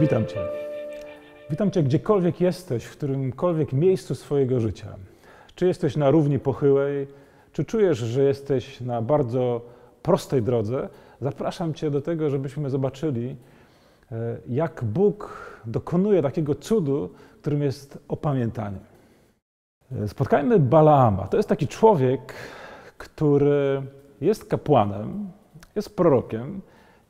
Witam Cię. Witam Cię gdziekolwiek jesteś, w którymkolwiek miejscu swojego życia. Czy jesteś na równi pochyłej, czy czujesz, że jesteś na bardzo prostej drodze, zapraszam Cię do tego, żebyśmy zobaczyli, e, jak Bóg dokonuje takiego cudu, którym jest opamiętanie. E, spotkajmy Balaama. To jest taki człowiek, który jest kapłanem, jest prorokiem,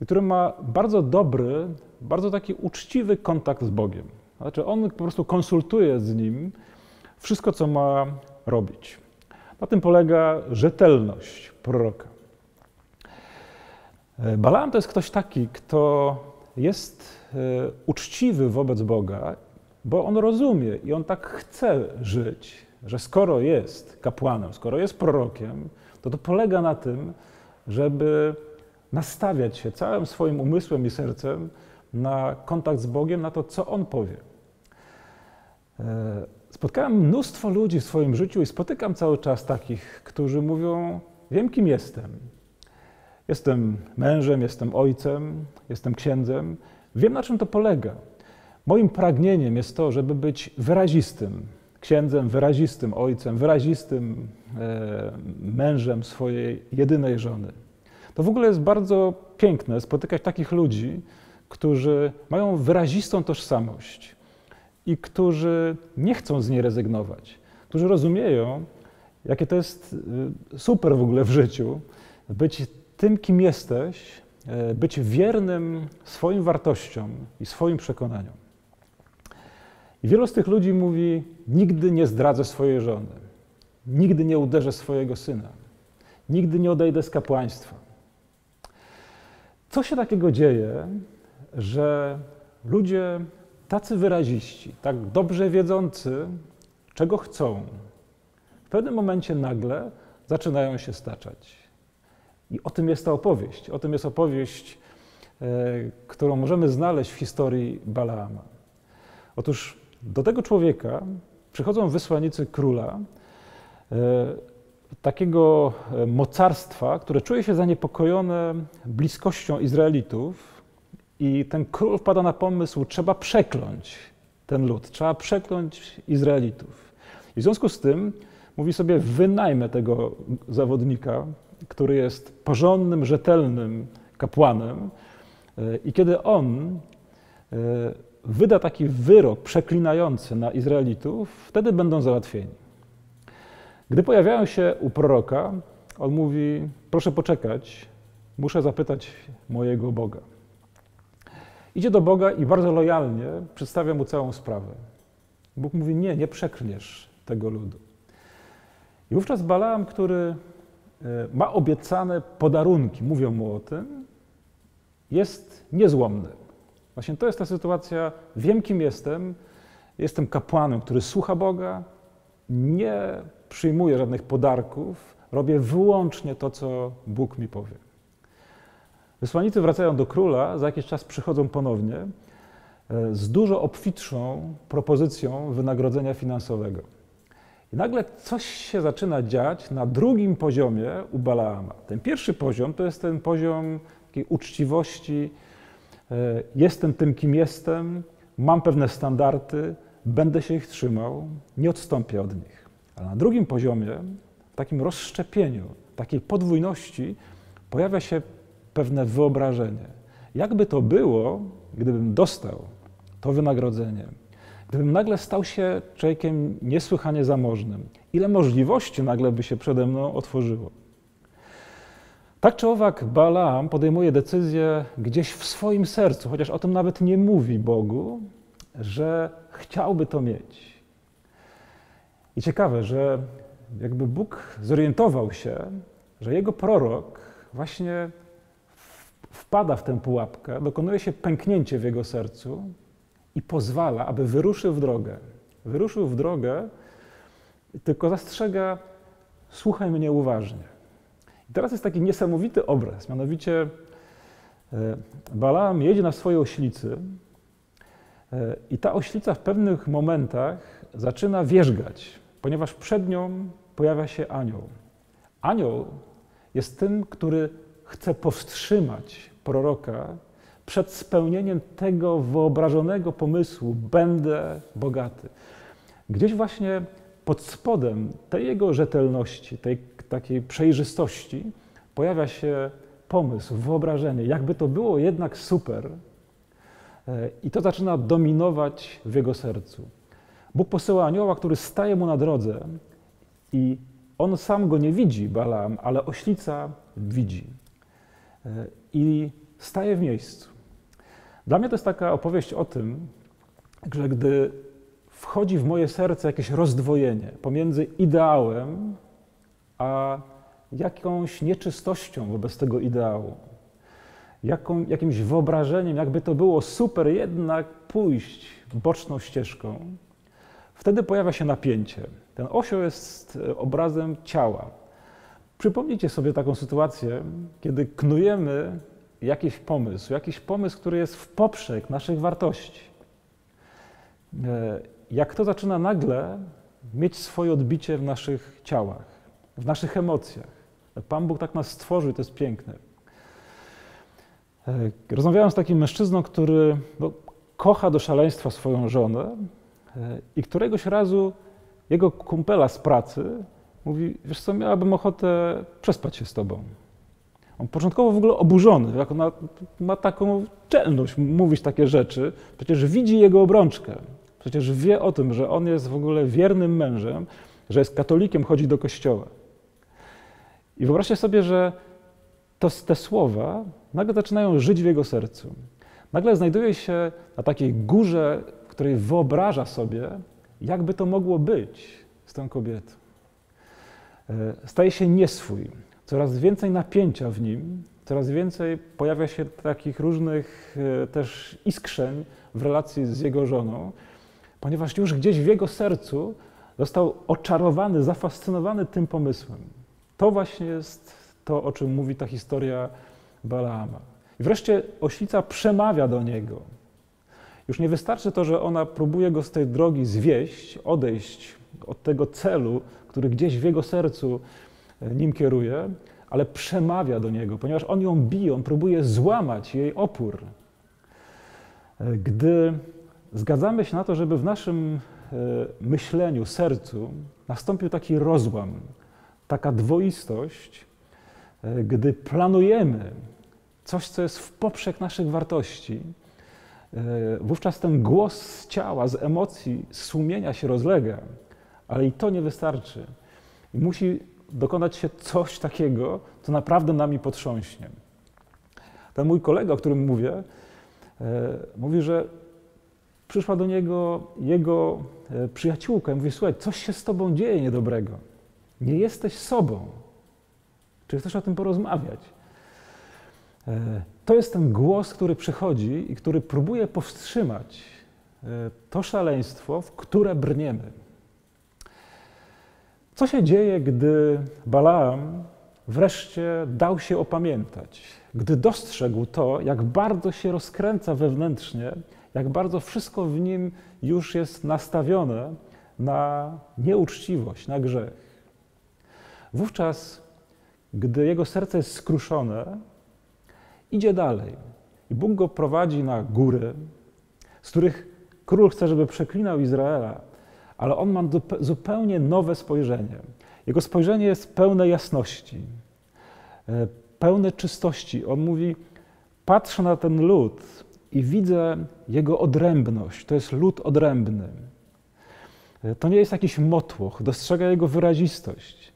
który ma bardzo dobry, bardzo taki uczciwy kontakt z Bogiem. Znaczy, on po prostu konsultuje z nim wszystko, co ma robić. Na tym polega rzetelność proroka. E, Balaam to jest ktoś taki, kto jest e, uczciwy wobec Boga, bo on rozumie i on tak chce żyć, że skoro jest kapłanem, skoro jest prorokiem, to to polega na tym, żeby nastawiać się całym swoim umysłem i sercem na kontakt z Bogiem, na to, co On powie. E, spotkałem mnóstwo ludzi w swoim życiu i spotykam cały czas takich, którzy mówią: Wiem, kim jestem. Jestem mężem, jestem ojcem, jestem księdzem. Wiem, na czym to polega. Moim pragnieniem jest to, żeby być wyrazistym księdzem, wyrazistym ojcem, wyrazistym e, mężem swojej jedynej żony. To w ogóle jest bardzo piękne spotykać takich ludzi, którzy mają wyrazistą tożsamość i którzy nie chcą z niej rezygnować, którzy rozumieją, jakie to jest y, super w ogóle w życiu, być tym, kim jesteś, y, być wiernym swoim wartościom i swoim przekonaniom. I wielu z tych ludzi mówi: Nigdy nie zdradzę swojej żony, nigdy nie uderzę swojego syna, nigdy nie odejdę z kapłaństwa. Co się takiego dzieje, że ludzie tacy wyraziści, tak dobrze wiedzący, czego chcą, w pewnym momencie nagle zaczynają się staczać. I o tym jest ta opowieść. O tym jest opowieść, e, którą możemy znaleźć w historii Balaama. Otóż do tego człowieka przychodzą wysłannicy króla, e, takiego e, mocarstwa, które czuje się zaniepokojone bliskością Izraelitów i ten król wpada na pomysł, trzeba przekląć ten lud, trzeba przekląć Izraelitów. I w związku z tym mówi sobie, wynajmę tego zawodnika, który jest porządnym, rzetelnym kapłanem e, i kiedy on e, wyda taki wyrok przeklinający na Izraelitów, wtedy będą załatwieni. Gdy pojawiają się u proroka, on mówi: Proszę poczekać, muszę zapytać mojego Boga. Idzie do Boga i bardzo lojalnie przedstawia mu całą sprawę. Bóg mówi: Nie, nie przeklniesz tego ludu. I wówczas Balaam, który e, ma obiecane podarunki, mówią mu o tym, jest niezłomny. Właśnie to jest ta sytuacja. Wiem, kim jestem. Jestem kapłanem, który słucha Boga, nie przyjmuję żadnych podarków, robię wyłącznie to, co Bóg mi powie. Wysłannicy wracają do króla, za jakiś czas przychodzą ponownie e, z dużo obfitszą propozycją wynagrodzenia finansowego. I nagle coś się zaczyna dziać na drugim poziomie u Balaama. Ten pierwszy poziom to jest ten poziom takiej uczciwości. E, jestem tym, kim jestem, mam pewne standardy, będę się ich trzymał, nie odstąpię od nich. Ale na drugim poziomie, w takim rozszczepieniu, takiej podwójności, pojawia się pewne wyobrażenie. Jakby to było, gdybym dostał to wynagrodzenie, gdybym nagle stał się człowiekiem niesłychanie zamożnym, ile możliwości nagle by się przede mną otworzyło. Tak czy owak, Balaam podejmuje decyzję gdzieś w swoim sercu, chociaż o tym nawet nie mówi Bogu, że chciałby to mieć. I ciekawe, że jakby Bóg zorientował się, że jego prorok właśnie wpada w tę pułapkę, dokonuje się pęknięcie w jego sercu i pozwala, aby wyruszył w drogę. Wyruszył w drogę, tylko zastrzega, słuchaj mnie uważnie. I teraz jest taki niesamowity obraz, mianowicie e, Balaam jedzie na swojej oślicy i ta oślica w pewnych momentach zaczyna wierzgać ponieważ przed nią pojawia się anioł. Anioł jest tym, który chce powstrzymać proroka przed spełnieniem tego wyobrażonego pomysłu będę bogaty. Gdzieś właśnie pod spodem tej jego rzetelności, tej takiej przejrzystości pojawia się pomysł, wyobrażenie, jakby to było jednak super. E, I to zaczyna dominować w jego sercu. Bóg posyła anioła, który staje mu na drodze i on sam go nie widzi, Balaam, ale oślica widzi. E, I staje w miejscu. Dla mnie to jest taka opowieść o tym, że gdy wchodzi w moje serce jakieś rozdwojenie pomiędzy ideałem a jakąś nieczystością wobec tego ideału, jaką, jakimś wyobrażeniem, jakby to było super jednak pójść boczną ścieżką, wtedy pojawia się napięcie. Ten osioł jest e, obrazem ciała. Przypomnijcie sobie taką sytuację, kiedy knujemy jakiś pomysł, jakiś pomysł, który jest w poprzek naszych wartości. E, jak to zaczyna nagle mieć swoje odbicie w naszych ciałach, w naszych emocjach. Pan Bóg tak nas stworzył, to jest piękne. E, rozmawiałem z takim mężczyzną, który no, kocha do szaleństwa swoją żonę e, i któregoś razu jego kumpela z pracy mówi, wiesz co, miałabym ochotę przespać się z tobą. On początkowo w ogóle oburzony, jak ona ma taką czelność mówić takie rzeczy, przecież widzi jego obrączkę, przecież wie o tym, że on jest w ogóle wiernym mężem, że jest katolikiem, chodzi do kościoła. I wyobraźcie sobie, że to, te słowa nagle zaczynają żyć w jego sercu. Nagle znajduje się na takiej górze, w której wyobraża sobie, jakby to mogło być z tą kobietą. E, staje się nieswój, coraz więcej napięcia w nim, coraz więcej pojawia się takich różnych e, też iskrzeń w relacji z jego żoną, ponieważ już gdzieś w jego sercu został oczarowany, zafascynowany tym pomysłem. To właśnie jest to, o czym mówi ta historia Balaama. I wreszcie oślica przemawia do niego. Już nie wystarczy to, że ona próbuje go z tej drogi zwieść, odejść od tego celu, który gdzieś w jego sercu e, nim kieruje, ale przemawia do niego, ponieważ on ją bije, on próbuje złamać jej opór. E, gdy zgadzamy się na to, żeby w naszym e, myśleniu, sercu nastąpił taki rozłam, taka dwoistość, gdy planujemy coś, co jest w poprzek naszych wartości, e, wówczas ten głos z ciała, z emocji, z sumienia się rozlega, ale i to nie wystarczy. Musi dokonać się coś takiego, co naprawdę nami potrząśnie. Ten mój kolega, o którym mówię, e, mówi, że przyszła do niego jego przyjaciółka i mówi, słuchaj, coś się z tobą dzieje niedobrego. Nie jesteś sobą. Czy chcesz o tym porozmawiać? E, to jest ten głos, który przychodzi i który próbuje powstrzymać e, to szaleństwo, w które brniemy. Co się dzieje, gdy Balaam wreszcie dał się opamiętać, gdy dostrzegł to, jak bardzo się rozkręca wewnętrznie, jak bardzo wszystko w nim już jest nastawione na nieuczciwość, na grzech. Wówczas, gdy jego serce jest skruszone, idzie dalej. I Bóg go prowadzi na góry, z których król chce, żeby przeklinał Izraela, ale on ma zupełnie nowe spojrzenie. Jego spojrzenie jest pełne jasności, e, pełne czystości. On mówi: Patrzę na ten lud i widzę jego odrębność. To jest lud odrębny. E, to nie jest jakiś motłoch, dostrzega jego wyrazistość.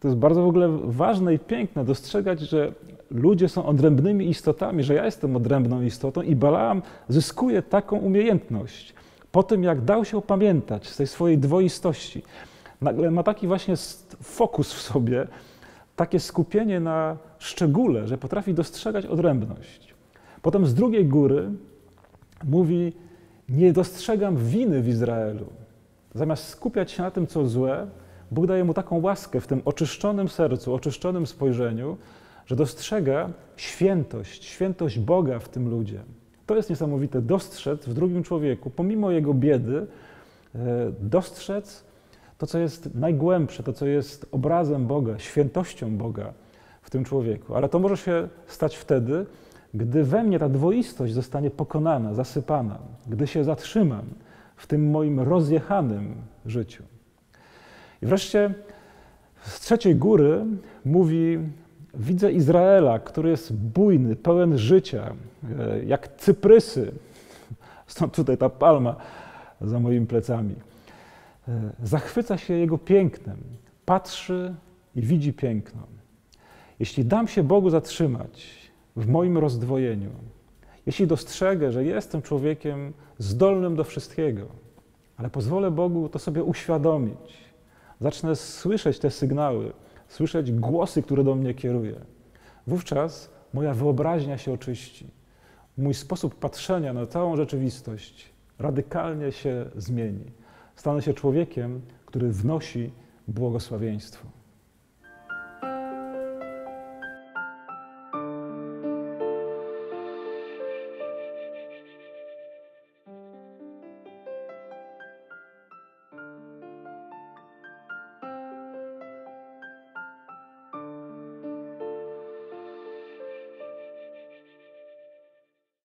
To jest bardzo w ogóle ważne i piękne dostrzegać, że ludzie są odrębnymi istotami, że ja jestem odrębną istotą i Balaam zyskuje taką umiejętność. Po tym, jak dał się opamiętać z tej swojej dwoistości, nagle ma taki właśnie fokus w sobie, takie skupienie na szczególe, że potrafi dostrzegać odrębność. Potem z drugiej góry mówi: Nie dostrzegam winy w Izraelu. Zamiast skupiać się na tym, co złe, Bóg daje mu taką łaskę w tym oczyszczonym sercu, oczyszczonym spojrzeniu, że dostrzega świętość, świętość Boga w tym ludzie. To jest niesamowite. Dostrzec w drugim człowieku, pomimo jego biedy, e, dostrzec to, co jest najgłębsze, to, co jest obrazem Boga, świętością Boga w tym człowieku. Ale to może się stać wtedy, gdy we mnie ta dwoistość zostanie pokonana, zasypana, gdy się zatrzymam w tym moim rozjechanym życiu. I wreszcie z trzeciej góry mówi: Widzę Izraela, który jest bujny, pełen życia, e, jak cyprysy. Stąd tutaj ta palma za moimi plecami. E, zachwyca się jego pięknem, patrzy i widzi piękno. Jeśli dam się Bogu zatrzymać w moim rozdwojeniu, jeśli dostrzegę, że jestem człowiekiem zdolnym do wszystkiego, ale pozwolę Bogu to sobie uświadomić, zacznę słyszeć te sygnały, słyszeć głosy, które do mnie kieruje, wówczas moja wyobraźnia się oczyści. Mój sposób patrzenia na całą rzeczywistość radykalnie się zmieni. Stanę się człowiekiem, który wnosi błogosławieństwo.